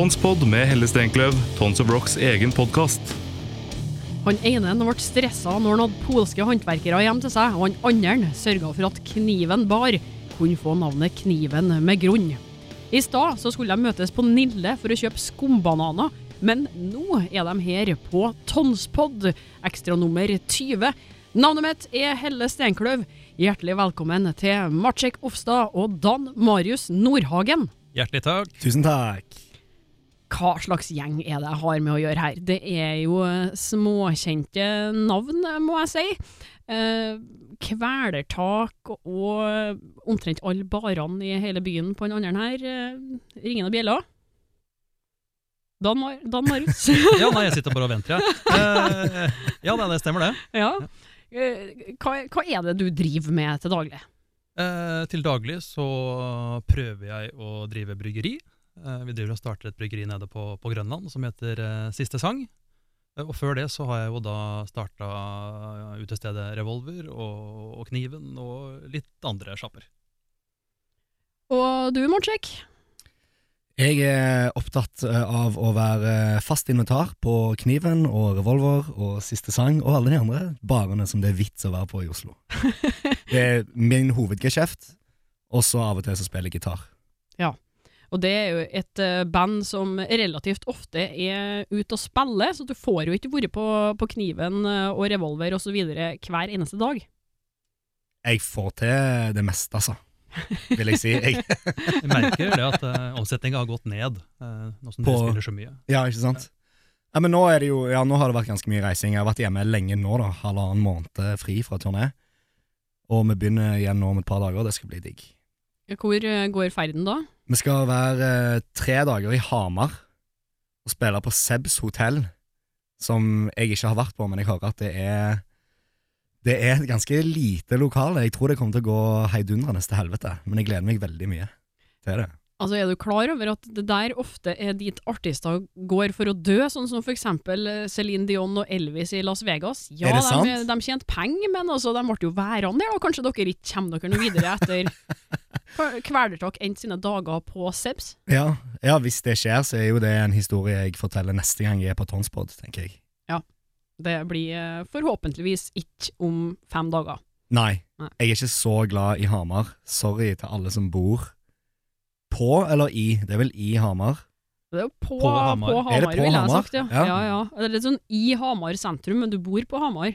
Tonspod med Helle Steinkløv, Tons of Rocks egen podkast. Han ene ble stressa når han hadde polske håndverkere hjem til seg, og han andre sørga for at kniven bar kunne få navnet Kniven med grunn. I stad så skulle de møtes på Nille for å kjøpe skumbananer, men nå er de her på Tonspod, ekstra nummer 20. Navnet mitt er Helle Steinkløv. Hjertelig velkommen til Marcek Ofstad og Dan Marius Nordhagen. Hjertelig takk. Tusen takk. Hva slags gjeng er det jeg har med å gjøre her? Det er jo eh, småkjente navn, må jeg si. Eh, kvelertak og omtrent alle barene i hele byen på den andre her. Eh, ringende bjeller. Dan, Mar Dan Marius. Ja, nei, jeg sitter bare og venter, jeg. Eh, ja, det, stemmer det. ja. Eh, hva, hva er det du driver med til daglig? Eh, til daglig så prøver jeg å drive bryggeri. Eh, vi driver og starter et bryggeri nede på, på Grønland som heter eh, Siste Sang. Eh, og før det så har jeg jo da starta utestedet Revolver og, og Kniven og litt andre sjapper. Og du, Mortsjek? Jeg er opptatt av å være fast inventar på Kniven og Revolver og Siste Sang og alle de andre barene som det er vits å være på i Oslo. Det er min hovedgeskjeft, og så av og til så spiller jeg gitar. Og det er jo et eh, band som relativt ofte er ute og spiller, så du får jo ikke vært på, på Kniven eh, og Revolver osv. hver eneste dag. Jeg får til det meste, altså. Vil jeg si. Jeg, Jeg merker det at uh, omsetninga har gått ned, uh, nå som På- dere spiller så mye. ja, ikke sant? Ja, men nå er det jo Ja, nå har det vært ganske mye reising. Jeg har vært hjemme lenge nå, da. Halvannen måned fri fra turné. Og vi begynner igjen nå om et par dager, og det skal bli digg. Hvor eh, går ferden da? Vi skal være eh, tre dager i Hamar og spille på Sebs hotell, som jeg ikke har vært på, men jeg hører at det er Det er et ganske lite lokale. Jeg tror det kommer til å gå heidundrende til helvete, men jeg gleder meg veldig mye til det. Altså, Er du klar over at det der ofte er dit artister går for å dø, sånn som for eksempel eh, Celine Dion og Elvis i Las Vegas? Ja, det de, sant? de tjente penger, men altså, de ble jo værende der, og kanskje dere ikke kommer dere noe videre etter Kvelertak endte sine dager på Sebs? Ja, ja, hvis det skjer, så er jo det en historie jeg forteller neste gang jeg er på Tonspod, tenker jeg. Ja, Det blir eh, forhåpentligvis ikke om fem dager. Nei, Nei. jeg er ikke så glad i Hamar. Sorry til alle som bor på eller i. Det er vel i Hamar. Det er jo på, På på Hamar. Hamar, på ville jeg ha sagt. Ja. Ja. Ja. Ja, Det er litt sånn i Hamar sentrum, men du bor på Hamar.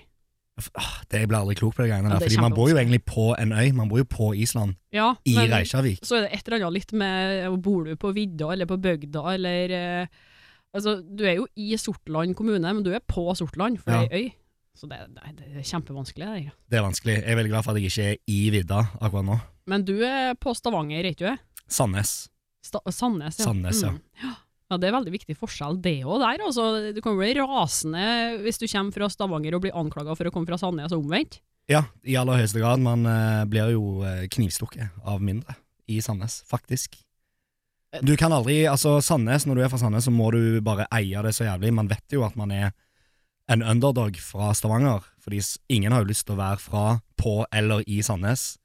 Ah, Det Jeg blir aldri klok på de greiene Ja, der, det er fordi man bor jo egentlig på en øy. Man bor jo på Island, Ja, i men Reykjavik. så er det et eller annet litt med Bor du på vidda eller på bygda, eller eh, Altså, du er jo i Sortland kommune, men du er på Sortland, for Ja. det er ei øy. Så det, det, det er kjempevanskelig. Det. Det er vanskelig. Jeg er veldig glad for at jeg ikke er i vidda akkurat nå. Men du er på Stavanger, er ikke du? Sandnes. Sta Sandnes, ja. Sandnes, ja. Mm. ja. Ja, Det er veldig viktig forskjell, det òg der. Altså, du kan bli rasende hvis du kommer fra Stavanger og blir anklaga for å komme fra Sandnes og omvendt. Ja, i aller høyeste grad. Man uh, blir jo eh, knivstukket av mindre i Sandnes, faktisk. Du kan aldri Altså, Sandnes, når du er fra Sandnes, så må du bare eie det så jævlig. Man vet jo at man er en underdog fra Stavanger, fordi ingen har jo lyst til å være fra, på eller i Sandnes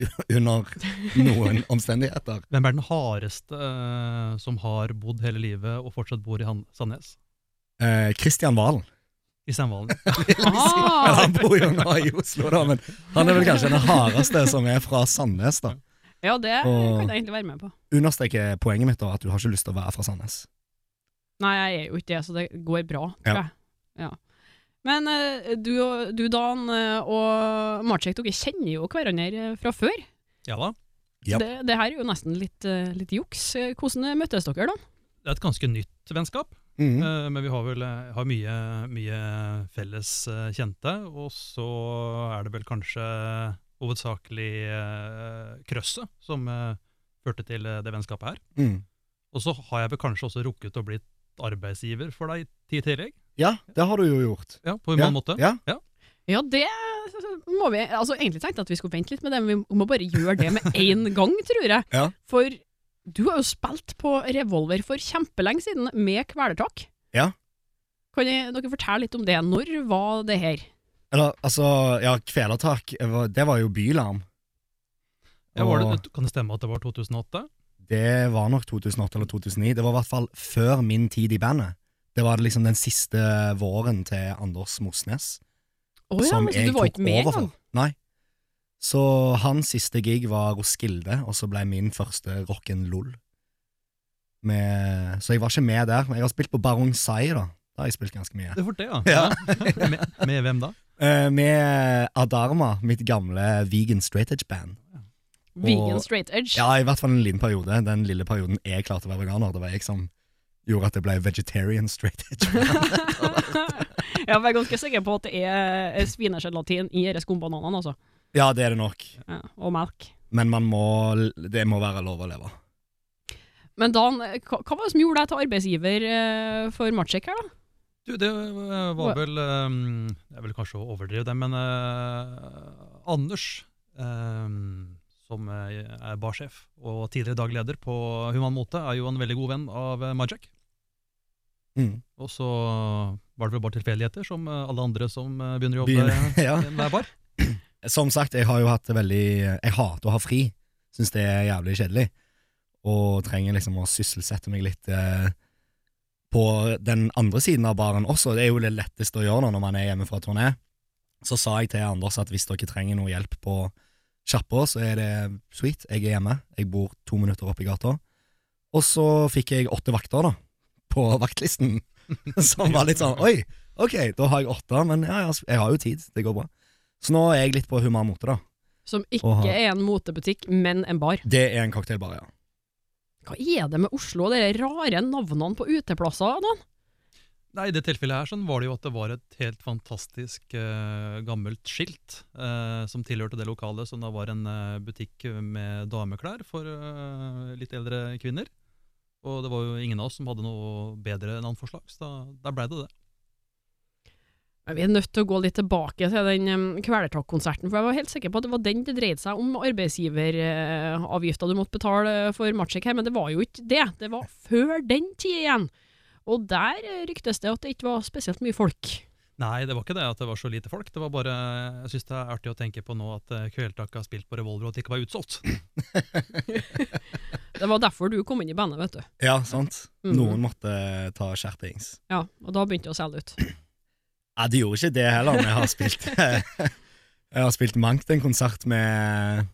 under noen omstendigheter. Hvem er den hardeste eh, som har bodd hele livet og fortsatt bor i Han Sandnes? Eh, Kristian Valen. I Sandvalen? Ah! Han bor jo nå i Oslo, da, men han er vel kanskje den hardeste som er fra Sandnes, da. Ja, det Og- kan jeg egentlig være med på. Understreker poenget mitt, da, at du har ikke lyst til å være fra Sandnes. Nei, jeg er jo ikke det, så det går bra, tror Ja. jeg. Ja. Men eh, du, du, Dan eh, og Marcek, dere kjenner jo hverandre fra før. Ja da. Yep. Det, det her er jo nesten litt, eh, litt juks. Hvordan møttes dere, da? Det er et ganske nytt vennskap. Mm -hmm. Men vi har vel har mye, mye felles kjente, og så er det vel kanskje hovedsakelig uh, krøsset som førte til det vennskapet her. Mm. Og så har jeg vel kanskje også rukket å blitt arbeidsgiver for deg i tid tillegg. Ja, det har du jo gjort. Ja, på en ja. måte. Ja. Ja, det må vi Altså, egentlig tenkte jeg at vi skulle vente litt med det, men vi må bare gjøre det med én gang, tror jeg. Ja. For du har jo spilt på Revolver for kjempelenge siden, med Kvelertak. Ja. Kan jeg, dere fortelle litt om det? Når var det her? Eller, altså, ja, Kvelertak, det var- jo Bylarm. Ja, var det, kan det stemme at det var 2008? Det var nok 2008 eller 2009. Det var i hvert fall før min tid i bandet. Det var liksom den siste våren til Anders Mosnes. Oh, ja, som jeg du var tok ikke med over for. Nei. Så hans siste gig var Roskilde, og så ble min første rock'n'loll. Med- Så jeg var ikke med der. Men jeg har spilt på Baron Sai, da. Da har jeg spilt ganske mye. Det er fort det, ja. Ja. med, med hvem da? Eh, med Adarma, mitt gamle vegan straight edge-band. Vegan straight edge. Ja, i hvert fall en liten periode. Den lille perioden jeg klarte å være veganer. Det var jeg som gjorde at det ble vegetarian straight edge. jeg er ganske sikker på at det er svinegelatin i disse skumbananene, altså. ja, det er det nok. Ja, og melk. Men man må, det må være lov å leve. Men Dan, hva, hva var det som gjorde deg til arbeidsgiver eh, for Matsjek her, da? Du, det eh, var vel Jeg vil kanskje overdrive det, men eh, Anders, um, som eh, er barsjef og tidligere dagleder på Human Mote, er jo en veldig god venn av Majak. Mm. Og så var det vel bare tilfeldigheter, som eh, alle andre som eh, begynner å jobbe Begynner- ja. i enhver bar. Som sagt, jeg har jo hatt det veldig Jeg hater å ha fri. Syns det er jævlig kjedelig. Og trenger liksom å sysselsette meg litt eh, på den andre siden av baren også. Det er jo det letteste å gjøre nå når man er hjemme fra turné. Så sa jeg til Anders at hvis dere trenger noe hjelp på sjappa, så er det sweet. Jeg er hjemme. Jeg bor to minutter oppe i gata. Og så fikk jeg åtte vakter, da, på vaktlisten. Som var litt sånn Oi, ok, da har jeg åtte, men ja, ja, jeg har jo tid. Det går bra. Så nå er jeg litt på human mote, da. Som ikke ha- er en motebutikk, men en bar. Det er en cocktailbar, ja. Hva er det med Oslo og de rare navnene på uteplasser, da? Nei, I det tilfellet her sånn var det jo at det var et helt fantastisk eh, gammelt skilt eh, som tilhørte det lokalet, som da var en eh, butikk med dameklær for eh, litt eldre kvinner. Og det var jo ingen av oss som hadde noe bedre navnforslag, så da, blei det det. Vi er nødt til å gå litt tilbake til den um, Kvelertak-konserten, for jeg var helt sikker på at det var den det dreide seg om, arbeidsgiveravgifta du måtte betale for Matsjek her, men det var jo ikke det. Det var før den tid igjen. Og der ryktes det at det ikke var spesielt mye folk. Nei, det var ikke det at det var så lite folk. Det var bare, Jeg syns det er artig å tenke på nå at uh, Kvelertak har spilt på Revolver og at det ikke var utsolgt. Det var derfor du kom inn i bandet, vet du. Ja, sant. Mhm. Noen måtte ta skjerpings. Ja, og da begynte det å selge ut. Ja, det gjorde ikke det heller, men jeg har spilt Jeg har spilt mangt en konsert med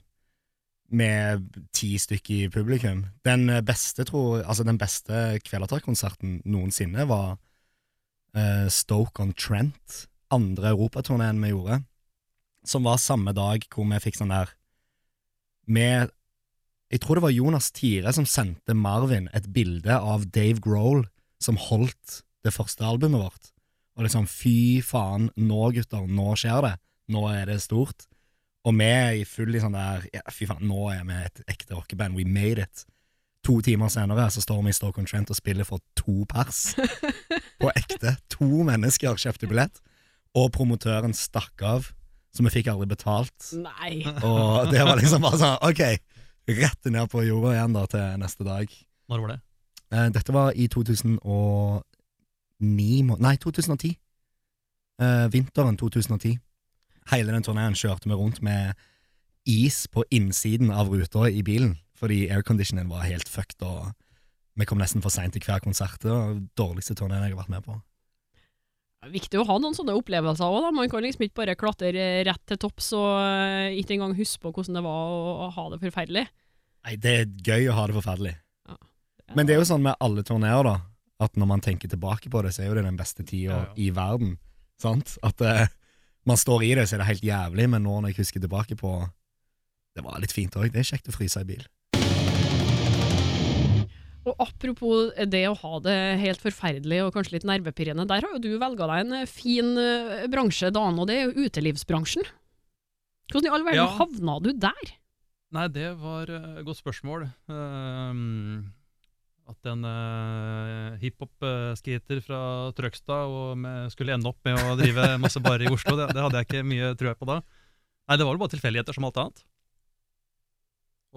med ti stykker i publikum. Den beste, tror Altså, den beste Kvelertak-konserten noensinne var eh, Stoke on Trent, andre europaturneen vi gjorde, som var samme dag hvor vi fikk sånn der Med Jeg tror det var Jonas Tire som sendte Marvin et bilde av Dave Grohl som holdt det første albumet vårt. Og liksom, fy faen, nå gutter, nå skjer det. Nå er det stort. Og vi er i full i sånn der ja, Fy faen, nå er vi et ekte rockeband. We made it. To timer senere så står vi i Stoke on Trent og spiller for to pers. På ekte. To mennesker kjøpte billett, og promotøren stakk av, så vi fikk aldri betalt. Nei. Og det var liksom bare sånn, ok, rett ned på jorda igjen da til neste dag. Når var det? Eh, dette var i 2009 må- Nei, 2010. Eh, vinteren 2010. Hele den turneen kjørte vi rundt med is på innsiden av ruta i bilen, fordi airconditionen var helt fucked, og vi kom nesten for seint til hver konsert. Det var den dårligste turneen jeg har vært med på. Det er viktig å ha noen sånne opplevelser òg. Man kan liksom ikke bare klatre rett til topps og eh, ikke engang huske på hvordan det var å, ha det forferdelig. Nei, det er gøy å ha det forferdelig. Ja. Men det er jo sånn med alle turneer, da, at når man tenker tilbake på det, så er jo det den beste tida Ja, ja. i verden. Sant? At uh, man står i det, så er det helt jævlig, men nå når jeg husker tilbake på Det var litt fint òg. Det er kjekt å fryse i bil. Og apropos det å ha det helt forferdelig og kanskje litt nervepirrende, der har jo du velga deg en eh, fin eh, bransje, Dan, og det er jo utelivsbransjen. Hvordan i all verden Ja. havna du der? Nei, det var eh, et godt spørsmål. Ehm, at en uh, hiphop-skater fra Trøgstad og med, skulle ende opp med å drive masse barer i Oslo, det, det hadde jeg ikke mye trua på da. Nei, det var jo bare tilfeldigheter som alt annet.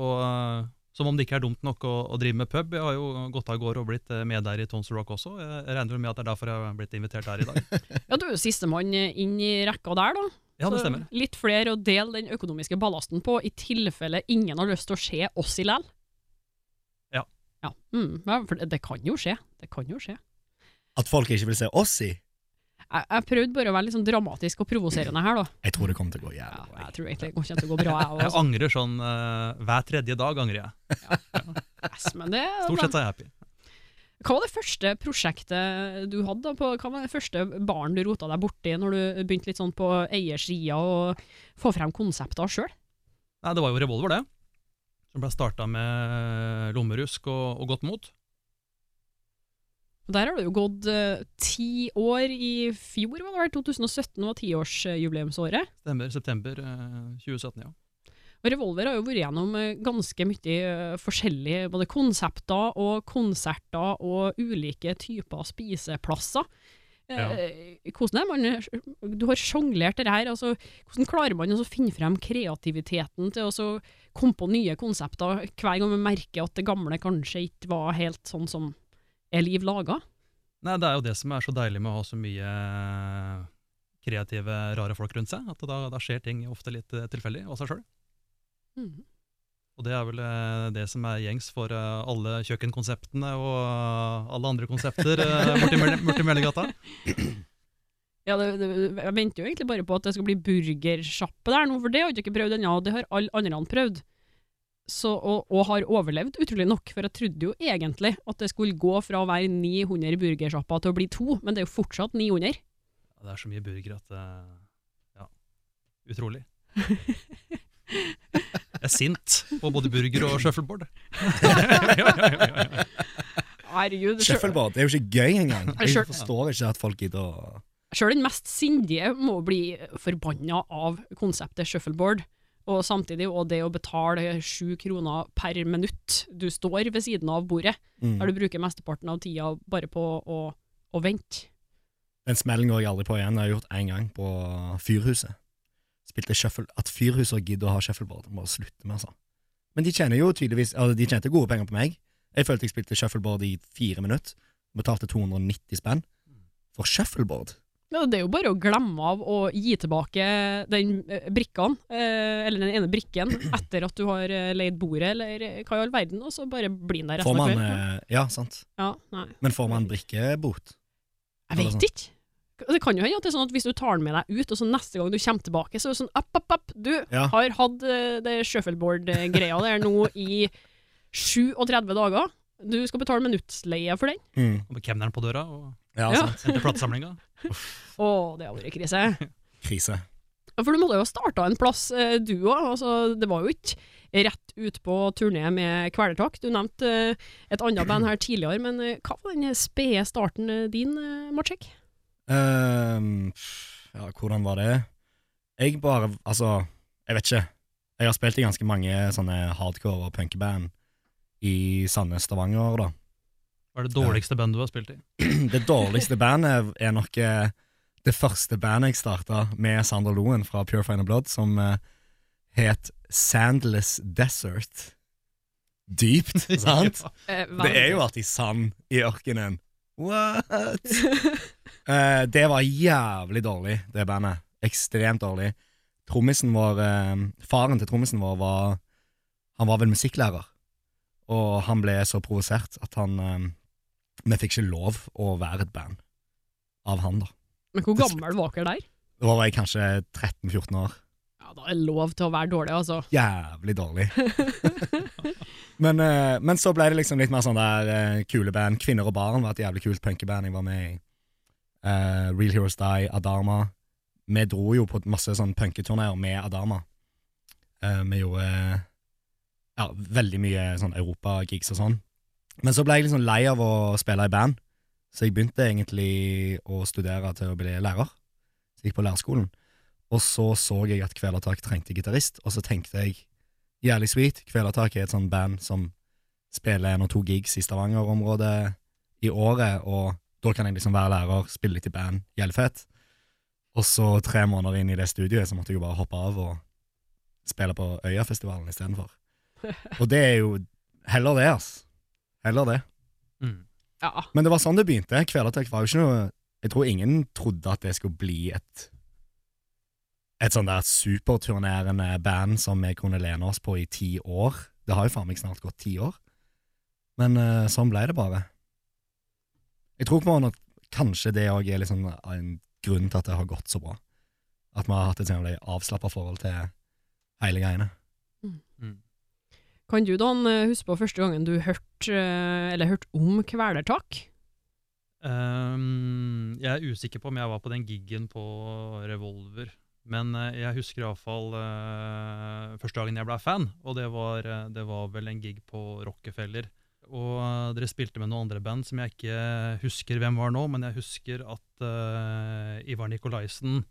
Og eh, som om det ikke er dumt nok å, å drive med pub. Jeg har jo gått av gårde og blitt eh, med der i Tonsor Rock også. Jeg regner med at det er derfor jeg har blitt invitert her i dag. Ja, Du er jo sistemann inn i rekka der, da. Ja, det Så stemmer. Litt flere å dele den økonomiske ballasten på, i tilfelle ingen har lyst til å se oss i læl. Ja, mm, for det, det kan jo skje. Det kan jo skje. At folk ikke vil se oss i. Jeg, jeg prøvde bare å være litt sånn dramatisk og provoserende her, da. Jeg tror det kommer til å gå jævlig bra. jeg tror egentlig det kommer til å gå bra, jeg Jeg angrer sånn uh, hver tredje dag. angrer jeg. Yes, men det Stort sett er jeg happy. Hva var det første prosjektet du hadde? da På, hva var det første baren du rota deg borti når du begynte litt sånn på eiersida og få frem konsepter sjøl? Det var jo Revolver, det. Som ble starta med lommerusk og, og godt mot. Der har det jo gått eh, ti år i fjor, var det vel? 2017 var tiårsjubileumsåret. Stemmer. September uh, 2017, ja. Og Revolver har jo vært gjennom eh, ganske mye forskjellige både konsepter og konserter og ulike typer spiseplasser. Ja. Hvordan er man Du har sjonglert det her. Altså, hvordan klarer man å finne frem kreativiteten til å komme på nye konsepter hver gang man merker at det gamle kanskje ikke var helt sånn som er liv laga? Nei, Det er jo det som er så deilig med å ha så mye kreative, rare folk rundt seg. At da, da skjer ting ofte litt eh, tilfeldig av seg sjøl. Mhm. Og det er vel eh, det som er gjengs for eh, alle kjøkkenkonseptene og eh, alle andre konsepter eh, borti Møllergata. Ja, det, det, jeg venter jo egentlig bare på at det skal bli burgersjappe der nå, for det har ikke prøvd ennå, og det har alle andre prøvd. Så, og, og har overlevd, utrolig nok, for jeg trodde jo egentlig at det skulle gå fra å være 900 burgersjapper til å bli to, men det er jo fortsatt 900. Ja, Det er så mye burger at eh, Ja, utrolig. Jeg er sint på både burger og shuffleboard. Herregud, Shuffleboard det er jo ikke gøy engang. Jeg forstår ikke at folk gidder å Sjøl den mest sindige må bli forbanna av konseptet shuffleboard. Og samtidig og det å betale sju kroner per minutt du står ved siden av bordet, mm. der du bruker mesteparten av tida bare på å, å vente. Den smellen går jeg aldri på igjen. Det har jeg gjort én gang på Fyrhuset. Spilte shuffle At Fyrhuset gidder å ha shuffleboard, må slutte med, altså. Men de tjener jo tydeligvis altså, De tjente gode penger på meg. Jeg følte jeg spilte shuffleboard i fire minutter. Betalte 290 spenn for shuffleboard. Ja, det er jo bare å glemme av å gi tilbake den eh, brikken, eh, eller den ene brikken, etter at du har eh, leid bordet, eller hva i all verden, og så bare blir den der Får resten av man kvelden. eh, Ja, sant. Ja. Men får man brikkebot? Jeg vet ikke. Det kan jo hende at det er sånn at hvis du tar den med deg ut, og så neste gang du kommer tilbake, så er det sånn app, app, app, du Ja. har hatt det shuffleboard-greia der nå i 37 dager. Du skal betale minuttsleie for den. Mm. Og med kemneren på døra og Ja, Ja. hente platesamlinga. Å, det har vært krise. Krise. For du måtte jo ha starta en plass, eh, du òg. Altså, det var jo ikke rett ut på turné med Kvelertak. Du nevnte eh, et annet band her tidligere, men eh, hva var den spede starten din, Matsjek? Ehm, ja, hvordan var det? Jeg bare Altså, jeg vet ikke. Jeg har spilt i ganske mange sånne hardcore og punkeband i Sandnes, Stavanger, da. Hva er det dårligste bandet du har spilt i? Det dårligste bandet er nok eh, det første bandet jeg starta med Sander Loen fra Pure Final Blood, som eh, het Sandless Desert. Dypt, sant? Eh, Det er jo alltid sand i ørkenen. What? Eh, det var jævlig dårlig, det bandet. Ekstremt dårlig. Trommisen vår eh, Faren til trommisen vår var Han var vel musikklærer, og han ble så provosert at han eh, Vi fikk ikke lov å være et band av han, da. Men hvor gammel var dere der? Da var jeg kanskje 13-14 år. Ja, Da er det lov til å være dårlig, altså. Jævlig dårlig. men, eh, men så ble det liksom litt mer sånn der eh, kule band. Kvinner og barn var et jævlig kult punkeband jeg var med i. Uh, Real Heroes Die, Adama. Vi dro jo på masse sånn punketurneer med Adama. Uh, vi gjorde ja, veldig mye sånn europagigs og sånn. Men så ble jeg liksom lei av å spille i band, så jeg begynte egentlig å studere til å bli lærer. Så jeg gikk på lærerskolen. Og så så jeg at Kvelertak trengte gitarist, og så tenkte jeg jævlig sweet. Kvelertak er et sånt band som spiller en og to gigs i Stavanger-området i året, og da kan jeg liksom være lærer, spille litt i band, jævlig fett. Og så tre måneder inn i det studioet så måtte jeg jo bare hoppe av og spille på Øyafestivalen istedenfor. Og det er jo heller det, ass. Heller det. Mm. Ja. Men det var sånn det begynte. Kvelertak var jo ikke noe Jeg tror ingen trodde at det skulle bli et Et sånn der superturnerende band som vi kunne lene oss på i ti år. Det har jo faen meg snart gått ti år. Men uh, sånn ble det bare. Jeg tror på en måte at kanskje det òg er liksom en grunn til at det har gått så bra. At vi har hatt et sånn avslappa forhold til hele greiene. Mm. Kan du Dan eh, huske på første gangen du hørte eh, eller hørte om kvelertak? Um, jeg er usikker på om jeg var på den giggen på Revolver. Men eh, jeg husker iallfall uh, første dagen jeg ble fan, og det var, det var vel en gig på Rockefeller. Og dere spilte med noen andre band som jeg ikke husker hvem var nå, men jeg husker at uh, Ivar Nikolaisen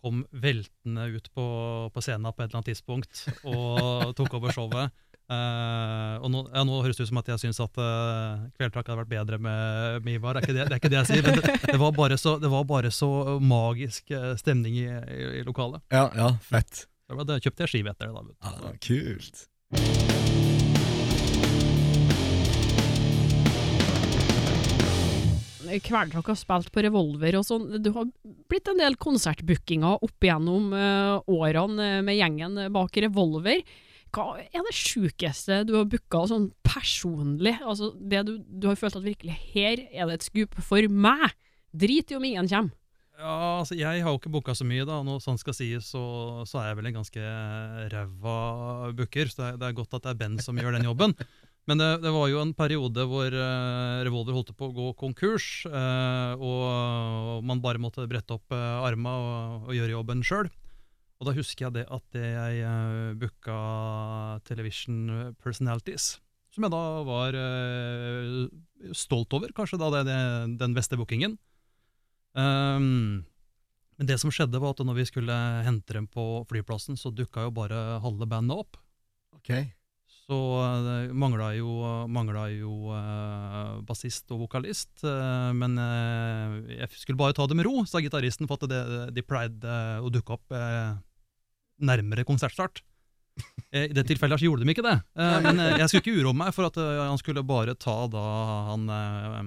kom veltende ut på, på scenen på et eller annet tidspunkt og tok over showet. Eh, og nå, ja, nå høres det ut som at jeg syns at uh, Kvelertak hadde vært bedre med, med Ivar. Det er, ikke det, det er ikke det jeg sier. Men det, det, var bare så, det var bare så magisk eh, stemning i, i, i lokalet. Ja, ja, fett. Da ble det- kjøpte jeg skive etter det. da. vet du. Ja, kult. Kvelertak har spilt på Revolver og sånn. Du har blitt en del konsertbookinger opp igjennom uh, årene eh, med gjengen bak Revolver. Hva er det sjukeste du har booka sånn personlig? Altså det du, du har følt at virkelig her er det et skup for meg. Drit i om ingen kommer. Ja, altså Jeg har jo ikke booka så mye, da. Når sånn skal sies, så, så er jeg vel en ganske ræva booker. Så det er, det er godt at det er Ben som gjør den jobben. Men det, det var jo en periode hvor uh, Revolver holdt på å gå konkurs, eh, og man bare måtte brette opp uh, arma og, og gjøre jobben sjøl. Og da husker jeg det at jeg uh, booka Television Personalities, som jeg da var uh, stolt over, kanskje da det, det, den beste bookingen. Um, men det som skjedde var at når vi skulle hente dem på flyplassen, så dukka jo bare halve bandet opp. Ok. Så uh, mangla jo, mangla jo uh, bassist og vokalist. Uh, men uh, jeg skulle bare ta det med ro, sa gitaristen, for at det, de pleide eh, å dukke opp eh, nærmere konsertstart. Eh, I det tilfellet så gjorde de ikke det. Eh, men eh, jeg skulle ikke uroe meg for at eh, han skulle bare ta da han eh,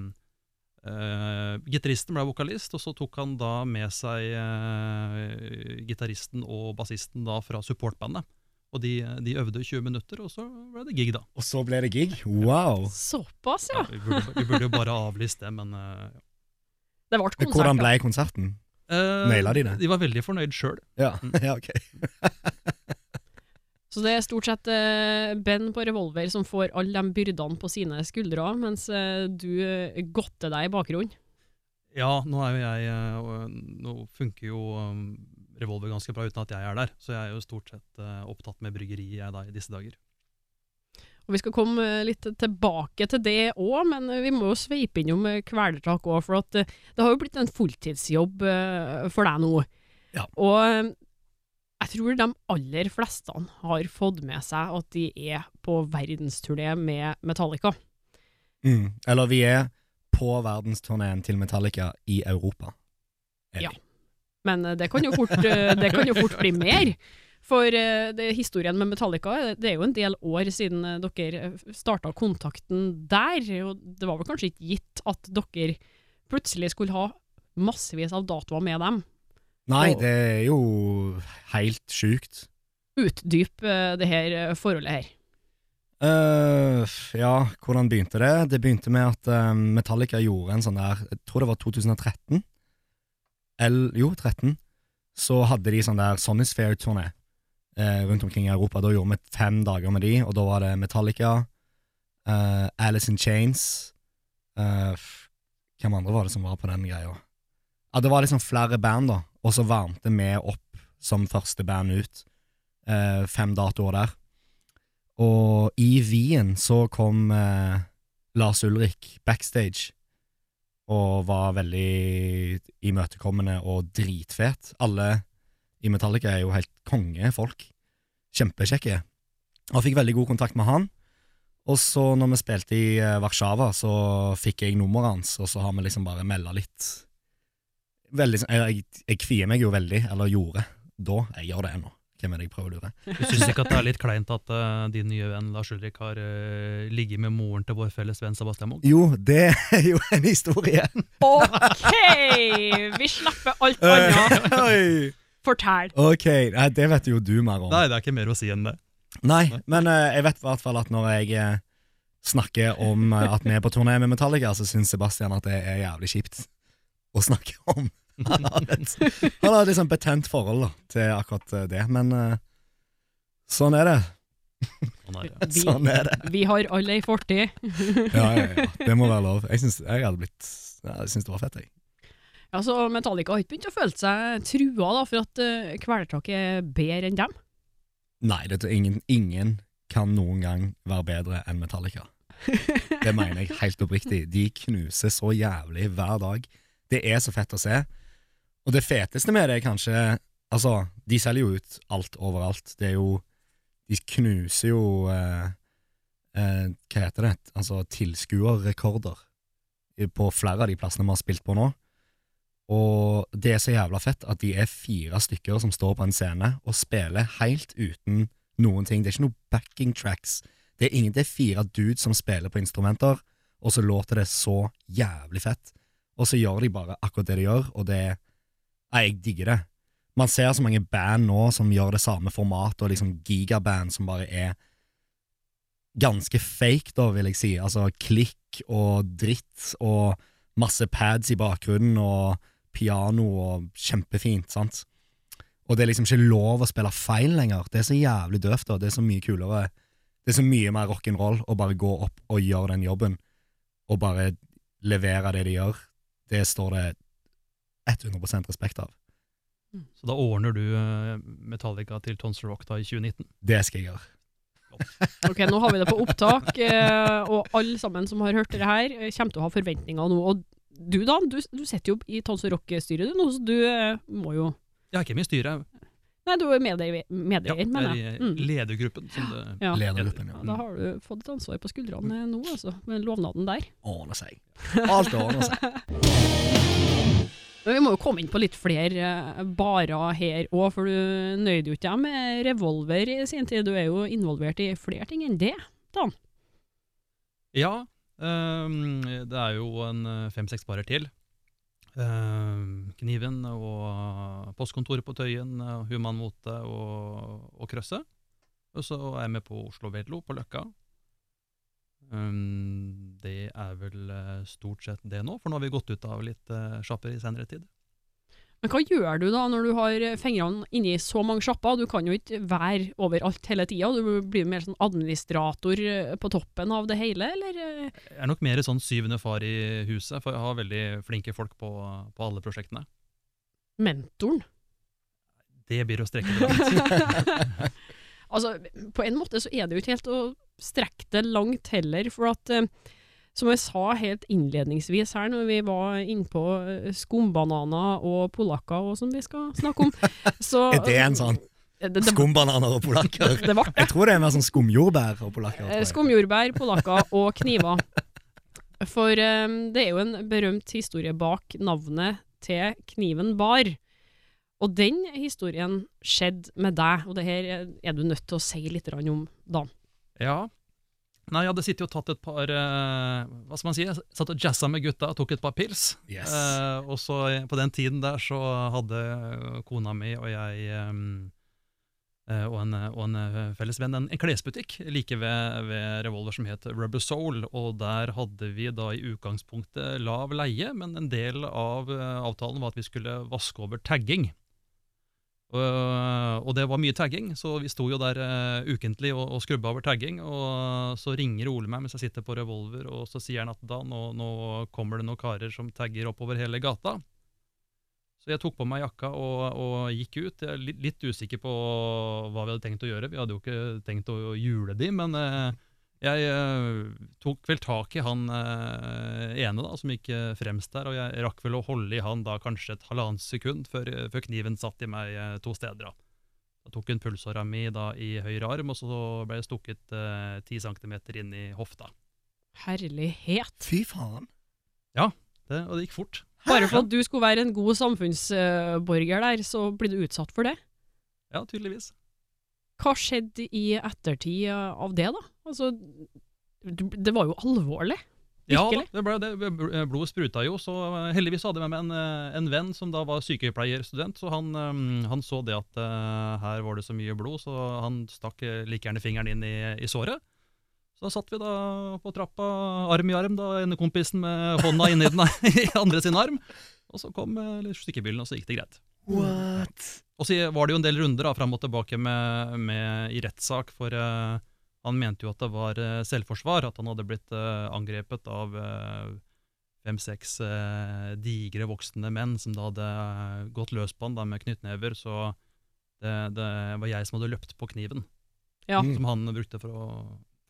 eh, Gitaristen ble vokalist, og så tok han da med seg uh, gitaristen og bassisten da fra supportbandet. Og de, de øvde 20 minutter, og så ble det gig, da. Og så ble det gig? Wow. Såpass, ja. Vi burde, vi burde jo bare avlyst det, men ja. Det ble konsert. Hvordan ble konserten? eh, Naila de det? De var veldig fornøyd sjøl. Ja, ja ok. Så det er stort sett eh, Ben på Revolver som får alle de byrdene på sine skuldre, mens eh, du uh, godter deg i bakgrunnen. Ja, nå er jo jeg eh, Nå funker jo um, Revolver ganske bra uten at jeg er der, så jeg er jo stort sett eh, opptatt med bryggeri jeg da i disse dager. Og Vi skal komme eh, litt tilbake til det òg, men eh, vi må jo sveipe innom kvelertak òg, for at det har jo blitt en fulltidsjobb for deg nå. Ja. Og jeg tror de aller fleste har fått med seg at de er på verdensturné med Metallica. Mm. Eller vi er på verdensturneen til Metallica i Europa. Er Ja. Men eh, det kan jo fort, eh, det kan jo fort bli mer. For eh, det, historien med Metallica, det er jo en del år siden dere starta kontakten der. Og det var vel kanskje ikke gitt at dere plutselig skulle ha massevis av datoer med dem. Nei, Og- det er jo helt sjukt. Utdyp det her forholdet her. Uh, ja, hvordan begynte det? Det begynte med at Metallica gjorde en sånn der Jeg tror det var 2013. Eller, jo, 13. Så hadde de sånn der Sonisphere-turné eh, rundt omkring i Europa. Da gjorde vi fem dager med de, og da var det Metallica, eh, Alice in Chains eh, Hvem andre var det som var på den greia? Ja, det var liksom flere band, da, og så varmte vi opp som første band ut. eh, fem datoer der. Og i Wien så kom eh, Lars Ulrik backstage og var veldig imøtekommende og dritfet. Alle i Metallica er jo helt kongefolk. Kjempekjekke. Og fikk veldig god kontakt med han. Og så når vi spilte i eh, Warszawa, så fikk jeg nummeret hans, og så har vi liksom bare melda litt. Veldig, sånn- jeg, jeg, kvier meg jo veldig, eller gjorde, da. Jeg gjør det ennå. Hvem er det jeg prøver å lure? Du syns ikke at det er litt kleint at uh, din nye venn Lars Ulrik har uh, ligget med moren til vår felles venn Sebastian Munch? Jo, det er jo en historie. OK! Vi snapper alt annet. Oi. Fortell. Ok, nei, det vet jo du mer om. Nei, det er ikke mer å si enn det. Nei, men uh, jeg vet i hvert fall at når jeg snakker om at vi er på turné med Metallica, så syns Sebastian at det er jævlig kjipt å snakke om. Han har et, han har et liksom betent forhold da, til akkurat eh, det, men uh, sånn er det. Sånn er det. Vi, Sånn er det. vi har alle ei fortid. Ja, ja, ja. Det må være lov. Jeg syns jeg hadde blitt Jeg syns det var fett, jeg. Ja, så Metallica har ikke begynt å føle seg trua da, for at uh, Kvelertaket er bedre enn dem? Nei, det, er ingen, ingen kan noen gang være bedre enn Metallica. Det mener jeg helt oppriktig. De knuser så jævlig hver dag. Det er så fett å se. Og det feteste med det er kanskje Altså, de selger jo ut alt overalt. Det er jo De knuser jo eh, eh, Hva heter det? Altså tilskuerrekorder på flere av de plassene vi har spilt på nå. Og det er så jævla fett at de er fire stykker som står på en scene og spiller helt uten noen ting. Det er ikke noe backing tracks. Det er ingen, det er fire dudes som spiller på instrumenter, og så låter det så jævlig fett. Og så gjør de bare akkurat det de gjør, og det Nei, jeg digger det. Man ser så mange band nå som gjør det samme formatet, og liksom gigaband som bare er ganske fake, da, vil jeg si. Altså klikk og dritt og masse pads i bakgrunnen og piano og kjempefint, sant. Og det er liksom ikke lov å spille feil lenger. Det er så jævlig døvt, da. Det er så mye kulere. Det er så mye mer rock'n'roll å bare gå opp og gjøre den jobben, og bare levere det de gjør. Det står det 100% respekt av. Så da ordner du eh, Metallica til Tons Rock da i 2019? Det skal jeg gjøre. Ok, nå har vi det på opptak, eh, og alle sammen som har hørt det her, eh, kommer til å ha forventninger nå. Og du, Dan, du, du sitter jo i Tons Rock-styret, du nå, så du må jo Jeg er ikke med i styret. Nei, du er medeier, Ja, medeier mener er jeg. Mm. ledergruppen. Som det, Ja. Ledergruppen, Ja, ja. da har du fått et ansvar på skuldrene nå, altså, med lovnaden der. Ordner seg. Alt ordner seg. Men vi må jo komme inn på litt flere eh, barer her òg, for du nøyde jo ikke deg med revolver i sin tid. Du er jo involvert i flere ting enn det. Dan. Ja, um, det er jo en eh, fem-seks barer til. Um, Kniven og postkontoret på Tøyen, uh, Human Mote og, og Krøsse. Og så er jeg med på Oslo Vedlo på Løkka. Ehm, det er vel eh, stort sett det nå, for nå har vi gått ut av litt uh, sjapper i senere tid. Men hva gjør du da når du har fingrene inni så mange sjapper? Du kan jo ikke være overalt hele tida, du blir mer sånn administrator eh, på toppen av det hele, eller? eh? Jeg er nok mer sånn syvende far i huset, for jeg har veldig flinke folk på, på alle prosjektene. Mentoren? Det blir å strekke det langt. altså, på en måte så er det jo ikke helt å strekke det langt heller, for at eh, som jeg sa helt innledningsvis her når vi var innpå uh, skumbananer og polakker og som vi skal snakke om, så Er det en sånn det, skumbananer og polakker? Jeg tror det er mer sånn skumjordbær og polakker. Eh. Skumjordbær, polakker og kniver. For eh, det er jo en berømt historie bak navnet til Kniven bar. Og den historien skjedde med deg, og det her er du nødt til å si litt om, Dan. Ja. Nei, jeg hadde sittet og tatt et par eh, Hva skal man si? Jeg satt og jazza med gutta og tok et par pils. Yes. Eh, og så eh, på den tiden der så hadde kona mi og jeg ehm, eh, og en, og en eh, felles venn en, en klesbutikk like ved, ved Revolver som het Rubber Soul. Og der hadde vi da i utgangspunktet lav leie, men en del av eh, avtalen var at vi skulle vaske over tagging. Og, det var mye tagging, så vi sto jo der eh, ukentlig og, og skrubba over tagging. Og så ringer Ole meg mens jeg sitter på revolver, og så sier han at da nå, nå kommer det noen karer som tagger oppover hele gata. Så jeg tok på meg jakka og, og gikk ut. Jeg er litt, usikker på hva vi hadde tenkt å gjøre. Vi hadde jo ikke tenkt å jule de, men eh, jeg uh, tok vel tak i han uh, ene da, som gikk uh, fremst der, og jeg rakk vel å holde i han da kanskje et halvannet sekund før, før kniven satt i meg to steder. da. Da tok hun pulsåra mi da i høyre arm, og så ble jeg stukket ti centimeter inn i hofta. Herlighet. Fy faen. Det, og det gikk fort. Bare for at du skulle være en god samfunnsborger der, så blir du utsatt for det. Ja, tydeligvis. Hva skjedde i ettertid av det, da? Altså, det var jo alvorlig. Ja, Virkelig? Ja, det ble, det, blodet spruta jo, så eh, heldigvis hadde jeg med meg en, eh, en venn som da var sykepleierstudent, så han, eh, han så det at eh, her var det så mye blod, så han stakk eh, like gjerne fingeren inn i, i såret. Så da satt vi da på trappa, arm i arm, da ene kompisen med hånda inni den i andre sin arm. Og så kom sykebilen, stykkebilen, og så gikk det greit. What? Og så var det jo en del runder da, fram og tilbake med, med, i rettssak, for eh, han mente jo at det var eh, selvforsvar, at han hadde blitt eh, angrepet av eh, fem-seks digre voksne menn som da hadde gått løs på han da, med knyttnever, så det, det var jeg som hadde løpt på kniven, Ja. Mm. som han brukte for å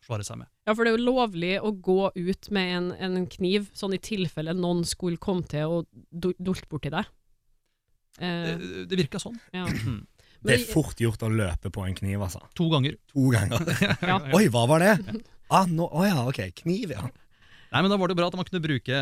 forsvare seg med. ja, for det er jo lovlig å gå ut med en, en kniv, sånn i tilfelle noen skulle komme til å dul- dulte borti deg. Eh, Det, det virka sånn. ja. Mm. Det er fort gjort å løpe på en kniv, altså. To ganger. To ganger. Ja. Oi, hva var det? Ah, no, å ja, ok. Kniv, ja. Nei, men Da var det bra at man kunne bruke,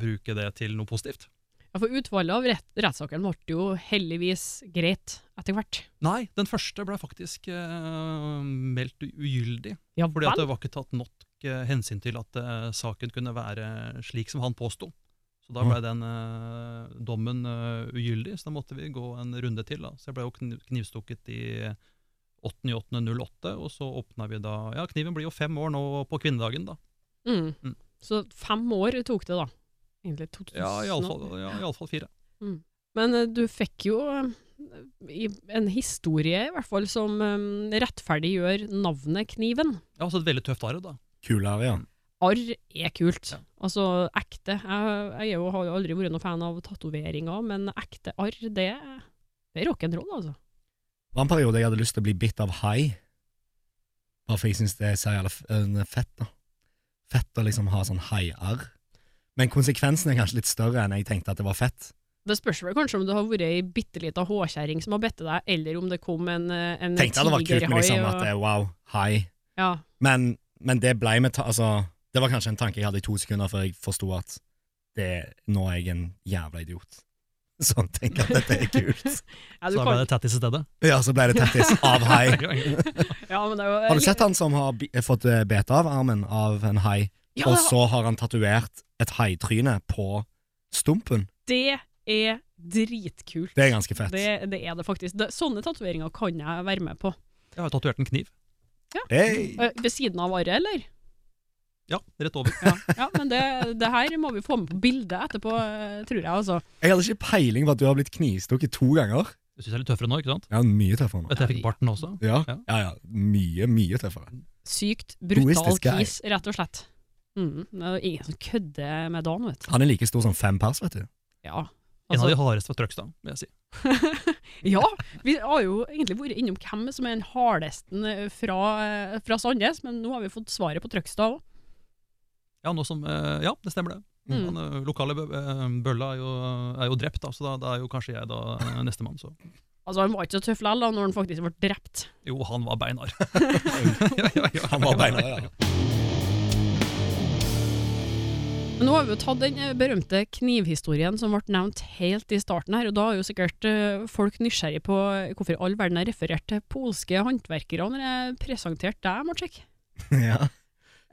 bruke det til noe positivt. Ja, for utfallet av rett, rettssaken ble jo heldigvis greit etter hvert. Nei, den første ble faktisk uh, meldt ugyldig. Ja Fordi at det var ikke tatt nok uh, hensyn til at uh, saken kunne være slik som han påsto. Så da ble den eh, dommen uh, ugyldig, så da måtte vi gå en runde til. Da. Så jeg ble jo kniv knivstukket i 8.8.08, og så åpna vi da Ja, kniven blir jo fem år nå på kvinnedagen, da. Mm. Mm. Så fem år tok det, da. Egentlig 2000. Ja, iallfall ja, i alle fall fire. Men uh, du fikk jo i en historie, i hvert fall, som um, rettferdiggjør navnet Kniven. Ja, altså et veldig tøft arv, da. Kul arv, ja. Arr er kult. Ja. Altså ekte. Jeg, jeg er jo, har jo aldri vært noen fan av tatoveringer, men ekte arr, det, det er rock'n'roll, altså. Det var en periode jeg hadde lyst til å bli bitt av hai. Bare for jeg syns det er så jævla øh, fett, da. Fett å liksom ha sånn haiarr. Men konsekvensen er kanskje litt større enn jeg tenkte at det var fett. Det spørs vel kanskje om det har vært ei bitte lita håkjerring som har bitt deg, eller om det kom en, eh, en Tenkte at det var kult med liksom og... at det er wow, hai. Ja. Men, men det blei med ta Altså, det var kanskje en tanke jeg hadde i to sekunder før jeg forsto at det, nå er jeg en jævla idiot. Sånn, tenker at dette er kult. Ja, Så ble det tattis i stedet. Ja, så ble det tattis av hai. ja, men det Har du sett han som har fått eh, bete av armen av en hai, Ja, og så har han tatovert et haitryne på stumpen? det er dritkult. Det er ganske fett. Det, det er det faktisk. Det, sånne tatoveringer kan jeg være med på. Jeg har tatovert en kniv. Hey. Eh, Ved siden av arret, eller? Ja, rett over. Ja, ja men det, det her må vi få med på bildet etterpå, eh, tror jeg. altså. Jeg hadde ikke peiling på at du har blitt knivstukket to ganger. Du syns jeg er litt tøffere nå, ikke sant? Ja, mye tøffere nå. Du, jeg fikk barten også. Ja, Ja. ja, ja. Mye, mye tøffere. Sykt brutal kis, rett og slett. Mm, det er ingen som kødder med Dan, vet du. Han er like stor som fem pers, vet du. Ja. En av Altså, de hardeste fra Trøgstad, vil jeg si. ja, vi har jo egentlig vært innom hvem som er den hardeste eh, fra, eh, fra Sandnes, men nå har vi fått svaret på Trøgstad òg. Ja, nå som, eh, ja, det stemmer det. Mm. Den eh, lokale eh, bølla er jo, er jo drept, da, så da, da er jo kanskje jeg da nestemann. Altså, han var ikke så tøff likevel når han faktisk ble drept. Jo, han var beinar. ja, ja, ja. Han var beinar, ja. Men nå har vi jo tatt den berømte knivhistorien som ble nevnt helt i starten her, og da er jo sikkert folk nysgjerrig på hvorfor all verden har referert til polske håndverkere når jeg presenterte deg, Marcek. ja.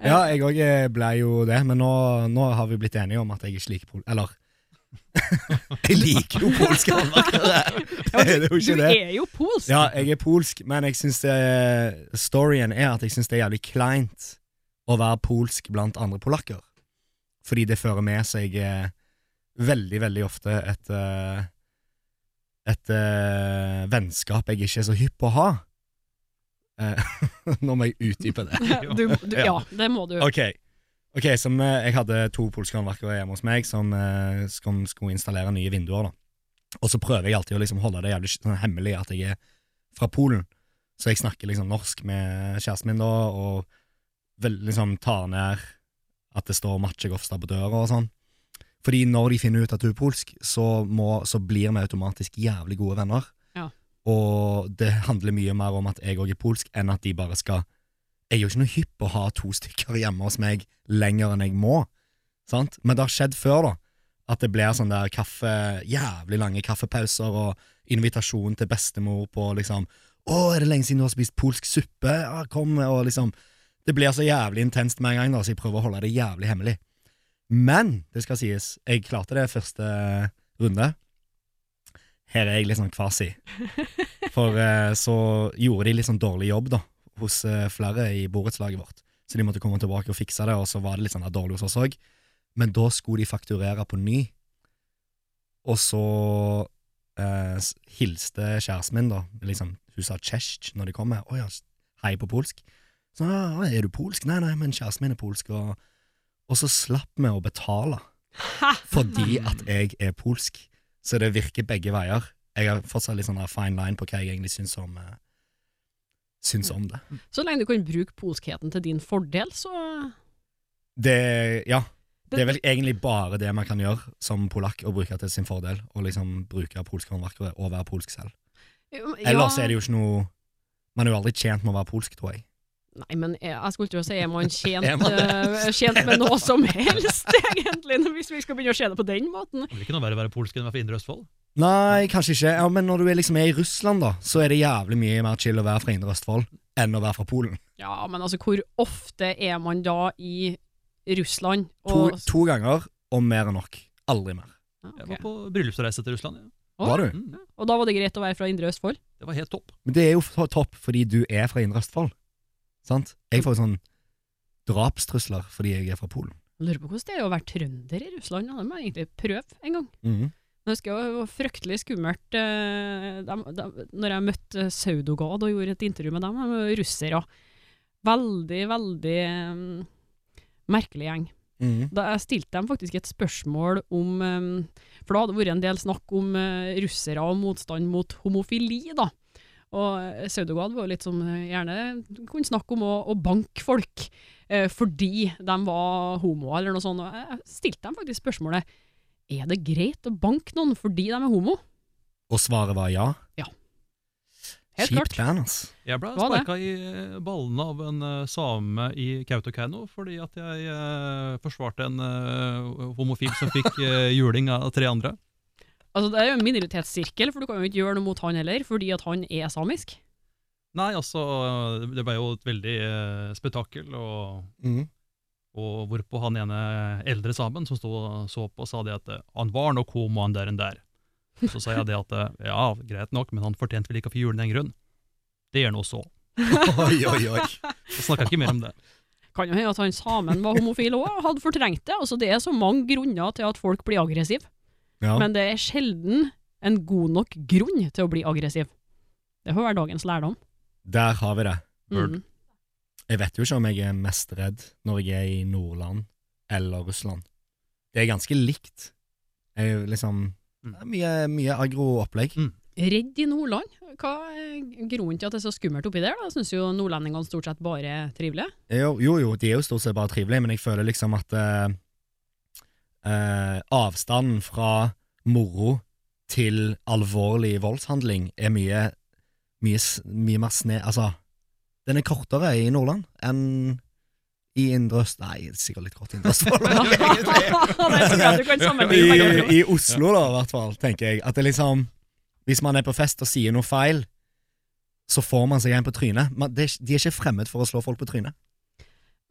Ja, jeg òg ble jo det, men nå, nå har vi blitt enige om at jeg ikke liker pol... Eller Jeg liker jo polske håndverkere! Det er jo Du ikke det. er jo polsk! Ja, jeg er polsk, men jeg synes det storyen er at jeg syns det er jævlig kleint å være polsk blant andre polakker. Fordi det fører med seg eh, veldig, veldig ofte et et, Et eh, vennskap jeg ikke er så hypp på å ha. Eh, nå må jeg utdype det. Du, du, ja, det må du. Ok, okay så vi, Jeg hadde to polske håndverkere hjemme hos meg som, eh, som skulle installere nye vinduer. da Og så prøver jeg alltid å liksom holde det jævlig sånn hemmelig at jeg er fra Polen. Så jeg snakker liksom norsk med kjæresten min da, og vel, liksom tar ned at det står Maciej Gofstad på døra og sånn. Fordi når de finner ut at du er polsk, så, må, så blir vi automatisk jævlig gode venner. Og det handler mye mer om at jeg òg er polsk, enn at de bare skal Jeg er jo ikke noe hypp på å ha to stykker hjemme hos meg lenger enn jeg må. Sant? Men det har skjedd før, da. At det blir sånn der kaffe, jævlig lange kaffepauser og invitasjon til bestemor på liksom 'Å, er det lenge siden du har spist polsk suppe?' Ja, kom, og liksom Det blir så jævlig intenst med en gang, da, så jeg prøver å holde det jævlig hemmelig. Men det skal sies, jeg klarte det første runde. Her er jeg sånn kvasi. For eh, så gjorde de litt sånn dårlig jobb, da. hos eh, flere i borettslaget vårt, så de måtte komme tilbake og fikse det, og så var det litt sånn dårlig hos oss òg. Men da skulle de fakturere på ny, og så eh, hilste kjæresten min, da, liksom, hun sa cześć når de kom med, å ja, hei på polsk. Så, «Å, er du polsk? Nei, nei, men kjæresten min er polsk, og, og så slapp vi å betale fordi at jeg er polsk. Så det virker begge veier. Jeg har fortsatt litt sånn fine line på hva jeg egentlig syns om, uh, syns om det. Så lenge du kan bruke polskheten til din fordel, så Det, ja. Det er vel egentlig bare det man kan gjøre som polakk, å bruke til sin fordel. Å liksom bruke polske håndverkere og være polsk selv. Ellers er det jo ikke noe Man er jo aldri tjent med å være polsk, tror jeg. Nei, men jeg, jeg skulle til å si, er man tjent, eh, tjent med noe som helst, egentlig, hvis vi skal begynne å se det på den måten? Det blir ikke noe verre å være polsk enn å være fra Indre Østfold. Nei, kanskje ikke. Ja, men når du er liksom er i Russland, da, så er det jævlig mye mer chill å være fra Indre Østfold enn å være fra Polen. Ja, men altså, hvor ofte er man da i Russland? To, Og, to ganger, og mer enn nok. Aldri mer. Ja, Jeg var på bryllupsreise til Russland. Ja. Var du? Mm, Og da var det greit å være fra Indre Østfold? det var helt topp. Men det er jo topp fordi du er fra Indre Østfold. Sant? Jeg får jo sånn drapstrusler fordi jeg er fra Polen. Jeg lurer på hvordan det er å være trønder i Russland. Det må jeg egentlig prøve en gang. Mhm. Jeg husker det var fryktelig skummelt eh, dem- når jeg møtte Saudogad og gjorde et intervju med dem. De var russere. Veldig, veldig um, merkelig gjeng. Mhm. Da jeg stilte dem faktisk et spørsmål om um, For da hadde det vært en del snakk om uh, russere og motstand mot homofili, da. Og eh, Saudogad var jo litt som eh, gjerne kunne snakke om å, å banke folk eh, fordi de var homo, eller noe sånt. Og jeg stilte dem faktisk spørsmålet er det greit å banke noen fordi de er homo. Og svaret var ja. Ja. Helt Kjipt klart. band, ass. Jeg ble sparka i eh, ballene av en same i Kautokeino fordi at jeg eh, forsvarte en eh, homofil som fikk eh, juling av tre andre. Altså, det er jo en minoritetssirkel, for du kan jo ikke gjøre noe mot han heller, fordi at han er samisk. Nei, altså, det ble jo et veldig eh, spetakkel, og, mm. og hvorpå han ene eldre samen som sto og så på, sa det at eh, han var nok homo, han der enn der. Så sa jeg det at eh, ja, greit nok, men han fortjente vel ikke å få julen den grunn. Det er nå så. Oi, oi, oi. Så snakka jeg ikke mer om det. Kan jo hende at han samen var homofil òg, hadde fortrengt det. Altså, det er så mange grunner til at folk blir aggressive, Ja. men det er sjelden en god nok grunn til å bli aggressiv. Det får være dagens lærdom. Der har vi det. Mm. Jeg vet jo ikke om jeg er mest redd når jeg er i Nordland eller Russland. Det er ganske likt. Jeg er liksom Mm. det er Mye, mye agro-opplegg. Redd i Nordland? Hva er grunnen til at det er så skummelt oppi der? da? Syns jo nordlendingene stort sett bare er trivelige. Jo, jo, jo, de er jo stort sett bare trivelige, men jeg føler liksom at eh, eh, avstanden fra moro til alvorlig voldshandling er mye, mye, mye mer sne... Altså, den er kortere i Nordland enn i Indre Øst... Nei, er sikkert litt kort i Indre Østfold. to. I, I Oslo, da, i hvert fall, tenker jeg. At det liksom Hvis man er på fest og sier noe feil, så får man seg en på trynet. Man, det, de er ikke fremmed for å slå folk på trynet.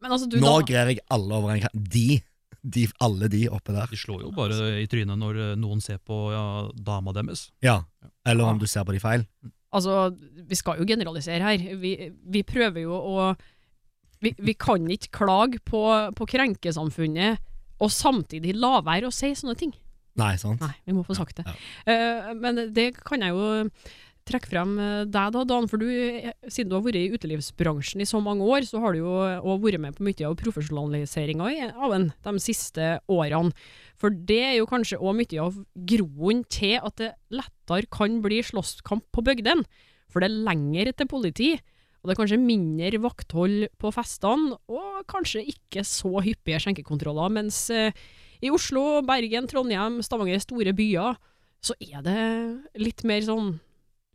Men altså, du Nå da greier jeg alle over en kam. De, de, alle de oppe der. De slår jo bare i trynet når eh, noen ser på ja, dama deres. Ja. Eller om du ser på de feil. Altså, vi skal jo generalisere her. Vi, vi prøver jo å vi, vi kan ikke klage på, på krenkesamfunnet og samtidig la være å si sånne ting. Nei, sant? Nei, vi må få sagt det. Ja. Eh, men det kan jeg jo trekke frem eh, deg da, Dan, for du, eh, siden du har vært i utelivsbransjen i så mange år, så har du jo også vært med på mye av profesjonaliseringa av den de siste årene. For det er jo kanskje òg mye av groen til at det lettere kan bli slåsskamp på bygdene. For det er lenger til politi, og det er kanskje mindre vakthold på festene, og kanskje ikke så hyppige skjenkekontroller. Mens eh, i Oslo, Bergen, Trondheim, Stavanger, store byer, så er det litt mer sånn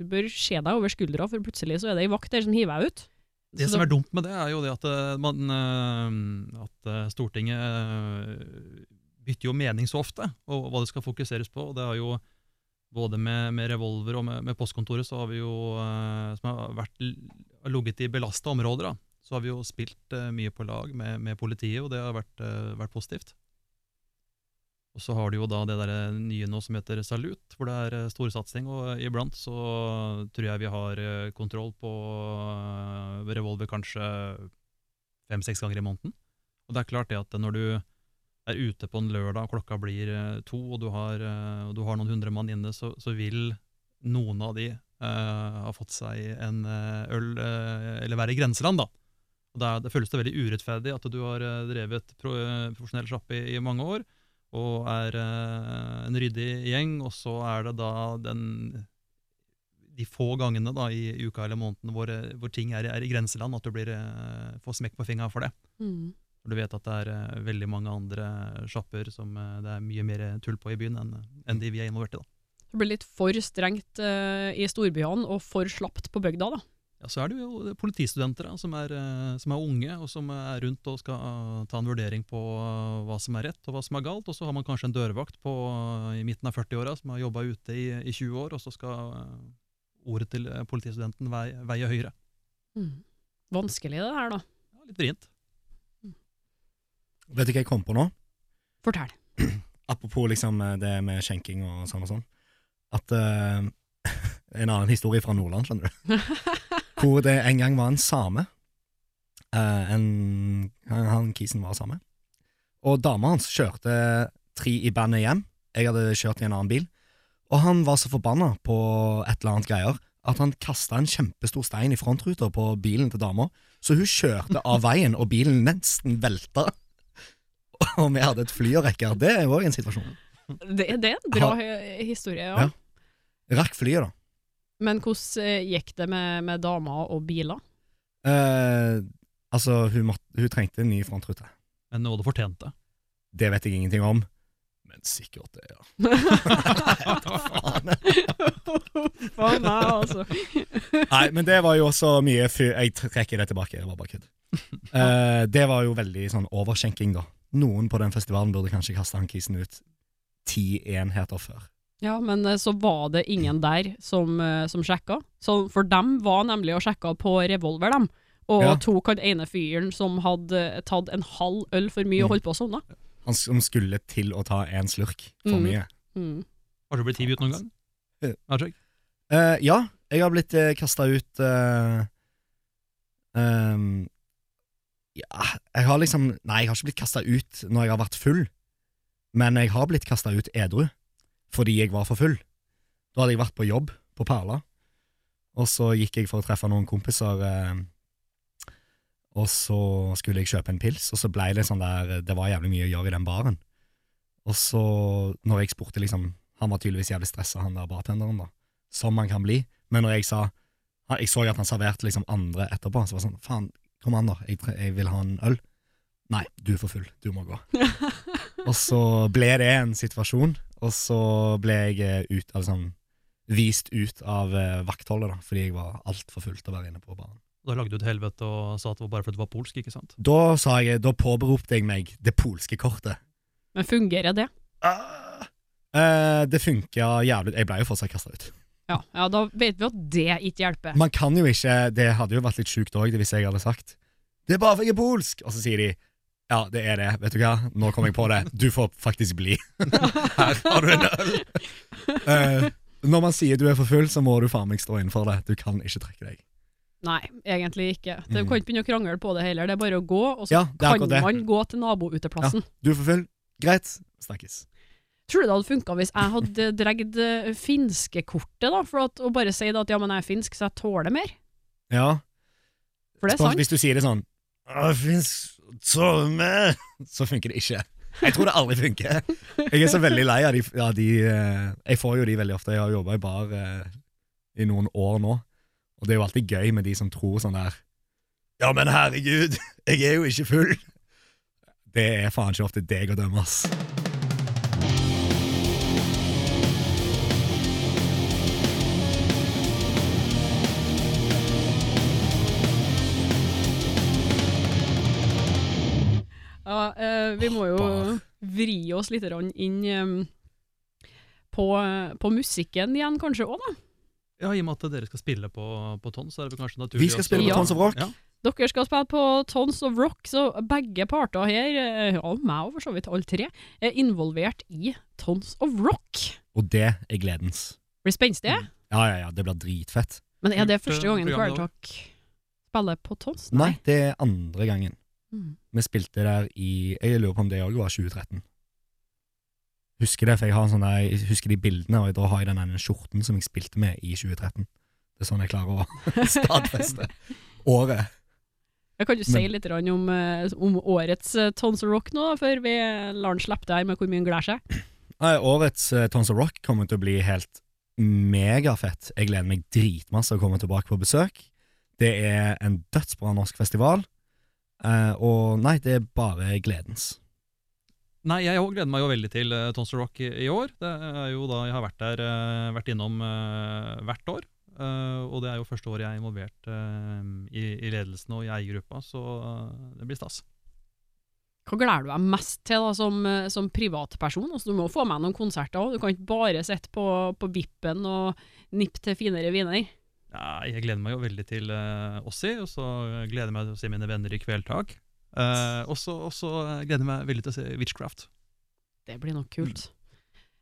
Du bør se deg over skuldra, for plutselig så er det ei vakt der som hiver deg ut. Det som er dumt med det, er jo det at, eh, man, eh, at eh, Stortinget bytter jo mening så ofte, og hva det skal fokuseres på. og Det har jo både med, med revolver og med, med postkontoret, så har vi jo, som har vært ligget i belasta områder, da, så har vi jo spilt mye på lag med, med politiet, og det har vært, vært positivt. Og så har du jo da det der nye nå som heter Salut, hvor det er eh, storsatsing, og iblant så tror jeg vi har eh, kontroll på eh, revolver kanskje fem-seks ganger i måneden. Og det er klart det at når du er ute på en lørdag klokka blir eh, to, og du har, eh, du har noen hundre mann inne, så, så vil noen av de uh, ha fått seg en eh, øl, uh, eller være i grenseland, da. Og det, er, det føles det veldig urettferdig at du har eh, drevet pro, eh, profesjonell sjappe i, i mange år, og er eh, en ryddig gjeng, og så er det da den de få gangene da i uka eller måneden hvor, eh, hvor ting er, i- er i grenseland, at du blir, eh, får smekk på fingeren for det. Mm. Du vet at det er veldig mange andre sjapper som det er mye mer tull på i byen enn enn de vi er involvert i. da. Det blir litt for strengt uh, i storbyene og for slapt på bygda, da. Ja, Så er det jo politistudenter da, som, er, eh, som er unge, og som er rundt og skal eh, ta en vurdering på eh, hva som er rett og hva som er galt. Og så har man kanskje en dørvakt på, i midten av 40-åra som har jobba ute i, i 20 år, og så skal ordet til politistudenten veie, veie høyere. Mm. Vanskelig det her, da. Ja, litt vrient. Vet du hva jeg kom på nå? Fortell. Apropos liksom det med skjenking og sånn og sånn. At uh, En annen historie fra Nordland, skjønner du. Hvor det en gang var en same. Eh, en, han, han kisen var same. Og dama hans kjørte tre i bandet hjem. Jeg hadde kjørt i en annen bil. Og han var så forbanna på et eller annet greier at han kasta en kjempestor stein i frontruta på bilen til dama. Så hun kjørte av veien, og bilen nesten velta. Og vi hadde et fly å rekke. Det er òg en situasjon. Det, det er en bra ha, historie, ja. Ja. Rakk flyet, da. Men hvordan eh, gikk det med, med damer og biler? Eh, altså, hun, måtte, hun trengte en ny frontrute. Men noe du fortjente. Det vet jeg ingenting om. Men sikkert det, ja. Faen. Faen meg, altså. Nei, men det var jo også mye fyr Jeg trekker det tilbake, det var bare kødd. Eh, det var jo veldig sånn overskjenking, da. Noen på den festivalen burde kanskje kaste han kisen ut ti enheter før. Ja, men eh, så var det ingen der som, eh, som sjekka. Så for dem var nemlig og sjekka på revolver, dem. Og Ja. tok han ene fyren som hadde tatt en halv øl for mye og Mm. holdt på å sovne. Han som skulle til å ta en slurk for Mm. mye. Mm. Har du blitt hivet ut noen gang? Ja. Ajak? Eh, ja, jeg har blitt uh, kasta ut uh, um, Ja, jeg har liksom Nei, jeg har ikke blitt kasta ut når jeg har vært full, men jeg har blitt kasta ut edru fordi jeg var for full. Da hadde jeg vært på jobb på Perla, og så gikk jeg for å treffe noen kompiser. eh, og så skulle jeg kjøpe en pils, og så ble det sånn der Det var jævlig mye å gjøre i den baren. Og så, når jeg spurte liksom Han var tydeligvis jævlig stressa, han der bartenderen, da som han kan bli. Men når jeg sa Jeg så at han serverte liksom andre etterpå, så var det sånn Faen, kom an, da. Jeg, jeg vil ha en øl. Nei, du er for full. Du må gå. og så ble det en situasjon, og så ble jeg eh, ut, altså, vist ut av eh, vaktholdet, da, fordi jeg var altfor full til å være inne på baren. Da lagde du et helvete og sa at det var bare fordi du var polsk, ikke sant? Da sa jeg, da påberopte jeg meg det polske kortet. Men fungerer det? Ah! Eh, det funka jævlig Jeg ble jo fortsatt kasta ut. Ja, ja, da vet vi at det ikke hjelper. Man kan jo ikke Det hadde jo vært litt sjukt òg hvis jeg hadde sagt Det er bare for jeg er polsk! Og så sier de ja, det er det. Vet du hva? Nå kom jeg på det. Du får faktisk bli. Her har du en øl. Uh, når man sier du er for full, så må du faen meg stå innenfor det. Du kan ikke trekke deg. Nei, egentlig ikke. Det Mm. kan ikke begynne å krangle på det heller. Det er bare å gå, og så Ja, kan man gå til nabouteplassen. Du er for full. Greit. Snakkes. Tror du det hadde funka hvis jeg hadde dregd eh, finskekortet, da, for at, å bare si at ja, men jeg er finsk, så jeg tåler mer? Ja. For det er sant. Hvis du sier det sånn «Å, fins med Så funker det ikke. Jeg tror det aldri funker. Jeg er så veldig lei av de, av de eh, Jeg får jo de veldig ofte. Jeg har jobba i bar eh, i noen år nå, og det er jo alltid gøy med de som tror sånn der Ja, men herregud, jeg er jo ikke full. Det er faen ikke opp til deg å dømme, ass. Eh, vi må jo vri oss litt inn um, på, på musikken igjen, kanskje òg, da. Ja, I og med at dere skal spille på, på Tons, så er det kanskje naturlig Vi skal spille på Tons of Rock. Ja. Dere skal spille på Tons of Rock, så begge parter her, eh, ja, meg og for så vidt alle tre, er involvert i Tons of Rock. Og det er gledens. Blir spenstig. Ja, ja, ja, det blir dritfett. Men er det første eh, gangen Spiller Kvelertak spille på Tons? Nei, det er andre gangen. Mm. Vi spilte der i Jeg lurer på om det òg var 2013. Husker det, for jeg har en sånn der, jeg husker de bildene, og da har jeg den ene skjorten som jeg spilte med i 2013. Det er sånn jeg klarer å stadfeste året. Jeg kan du si litt om, eh, om årets eh, Tons of Rock nå, før vi lar den slippe det her med hvor mye han gleder seg? Nei, årets Tons of Rock kommer til å bli helt megafett. Jeg gleder meg dritmasse å komme tilbake på besøk. Det er en dødsbra norsk festival. Eh, og nei, det er bare gledens. Nei, jeg òg gleder meg jo veldig til uh, Tons Rock i, i år. Det er jo da jeg har vært der, uh, vært innom uh, hvert år. Eh, og det er jo første året jeg er involvert eh, i, i ledelsen og i eiergruppa, så eh, det blir stas. Hva gleder du deg mest til da, som, eh, som privatperson? Altså, du må få med noen konserter òg, du kan ikke bare sitte på, på vippen og nippe til finere viner. Ja, jeg gleder meg jo veldig til uh, Ossi, og så gleder jeg meg til å se mine venner i Kveldtak. Uh, og så gleder jeg meg veldig til å se Witchcraft. Det blir nok kult.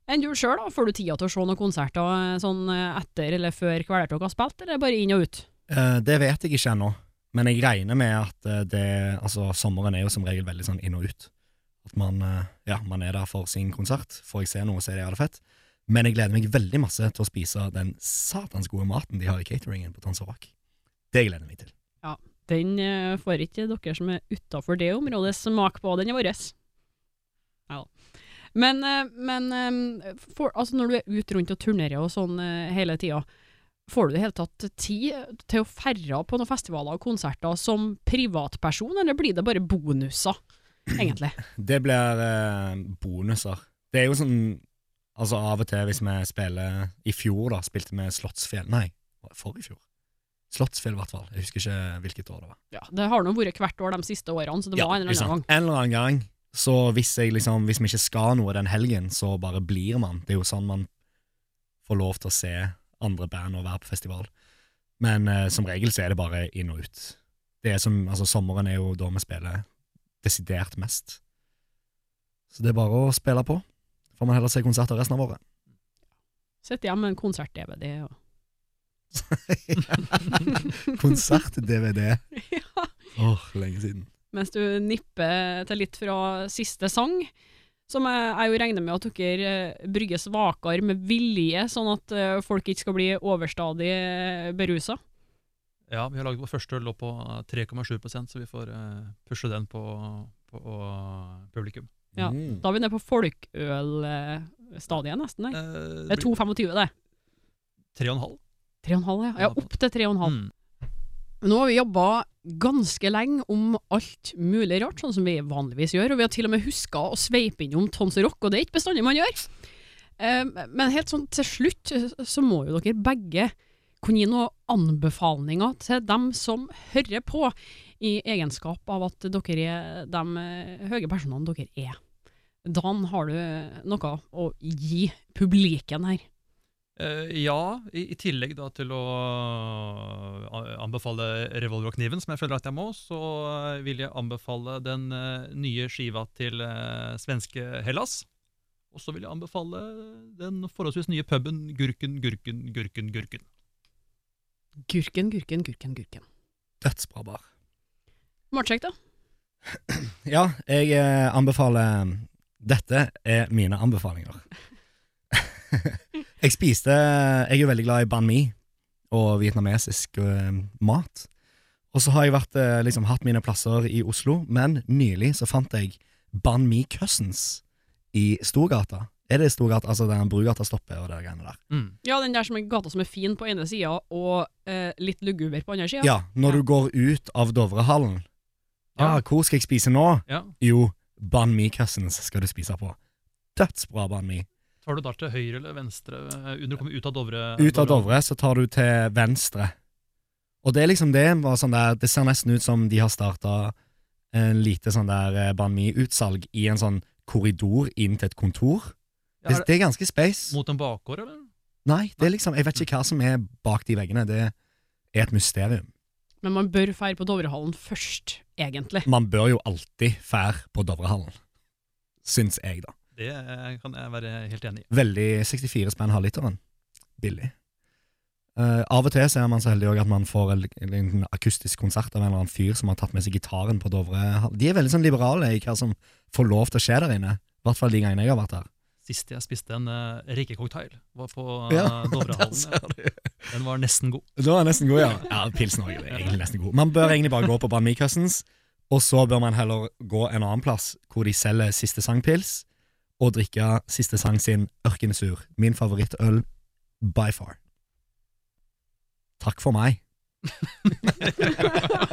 Enn du sjøl, da? Får du tida til å se noen konserter eh, sånn etter eller før Kvelertak har spilt, eller bare inn og ut? Uh, det vet jeg ikke ennå, men jeg regner med at det Altså, sommeren er jo som regel veldig sånn inn og ut. At man, ja, man er der for sin konsert. Får jeg se noe, så er det jævlig fett. Men jeg gleder meg veldig masse til å spise den satans gode maten de har i cateringen på Tons. Det gleder jeg meg til. Ja, Den eh, får ikke dere som er utafor det området smak på, den er vår. Ja. Men, eh, men eh, for, altså når du er ute rundt og turnerer og sånn hele tida, får du i det hele tatt tid til å ferde på noen festivaler og konserter som privatperson, eller blir det bare bonuser, egentlig? Det blir eh, bonuser. Det er jo sånn Altså, av og til hvis vi spiller I fjor, da, spilte vi Slottsfjell Nei, forrige fjor. Slottsfjell, i hvert fall. Jeg husker ikke hvilket år det var. Ja, det har nå vært hvert år de siste årene, så det var en eller annen gang. En eller annen gang. Så hvis, jeg liksom, hvis vi ikke skal noe den helgen, så bare blir man. Det er jo sånn man får lov til å se andre band og være på festival. Men eh, som regel så er det bare inn og ut. Det er som, altså Sommeren er jo da vi spiller desidert mest. Så det er bare å spille på. Får man heller se konserter resten av året. Sitt hjemme med en konsert-DVD og Konsert-DVD. ja. Åh, lenge siden. mens du nipper til litt fra siste sang, som jeg, jeg jo regner med at dere eh, brygger svakere med vilje, sånn at eh, folk ikke skal bli overstadig eh, berusa. Ja, vi har laget vår første øl på 3,7% så vi får pushe den på, på publikum. Ja, Mm. Da er vi nede på folkeølstadiet nesten. Der. Eh, Det er 2,25 det. 3,5. 3,5 ja. Ja, opp til 3,5. Mm. Nå har vi jobba ganske lenge om alt mulig rart, sånn som vi vanligvis gjør, og vi har til og med huska å sveipe innom Tons Rock, og det er ikke bestandig man gjør. Eh, Men helt sånn til slutt eh, så må jo dere begge kunne gi noen anbefalinger til dem som hører på, i egenskap av at dere er de eh, høye personene dere er. Dan, har du noe å gi publiken her? Eh, ja, i, tillegg til å uh, anbefale revolverkniven, som jeg føler at jeg må, så uh, vil jeg anbefale den nye skiva til svenske Hellas. Og så vil jeg anbefale den forholdsvis nye puben Gurken, Gurken, Gurken, Gurken. Gurken, gurken, gurken, gurken. Dødsbra bar. Martsjekk, da? Ja, jeg eh, anbefaler Dette er mine anbefalinger. jeg spiste Jeg er jo veldig glad i banh mi og vietnamesisk eh, mat. Og så har jeg vært, eh, liksom, hatt mine plasser i Oslo, men nylig så fant jeg Banh Mi Cousins i Storgata. Er det Storgata, altså den Brugata stopper og det greiene der? Mm. Ja, den der som er gata som er fin på ene sida, og eh, litt luguber på andre sida. Ja, når Ja. du går ut av Dovrehallen. Ja. Ah, hvor skal jeg spise nå? Ja. Jo, Ban Mi Cousins skal du spise på. Dødsbra Ban mi. Tar du da til høyre eller venstre eh, under å komme ut av Dovre? Ut av Dovre så tar du til venstre. Og det er liksom det var sånn der Det ser nesten ut som de har starta en lite sånn der Ban mi-utsalg i en sånn korridor inn til et kontor. Ja, Det, er det det er ganske space. mot en bakgård, eller? Nei, det er liksom Jeg vet ikke hva som er bak de veggene. Det er et mysterium. Men man bør feire på Dovrehallen først, egentlig. Man bør jo alltid fære på Dovrehallen. Syns jeg, da. Det kan jeg være helt enig i. Veldig 64 spenn halvliteren. Billig. Uh, av og til så er man så heldig at man får en, en akustisk konsert av en eller annen fyr som har tatt med seg gitaren på Dovre. De er veldig sånn liberale i hva som får lov til å skje der inne. I hvert fall de gangene jeg har vært der. Sist jeg spiste en uh, rikecocktail, var på uh, Ja, Dovrehallen. Den var nesten god. Den var nesten god, ja. Ja, Pilsen også er egentlig nesten god. Man bør egentlig bare gå på Bami Cousins, og så bør man heller gå en annen plass hvor de selger Siste Sang-pils, og drikke Siste Sang sin Ørkenesur. Min favorittøl by far. Takk for meg.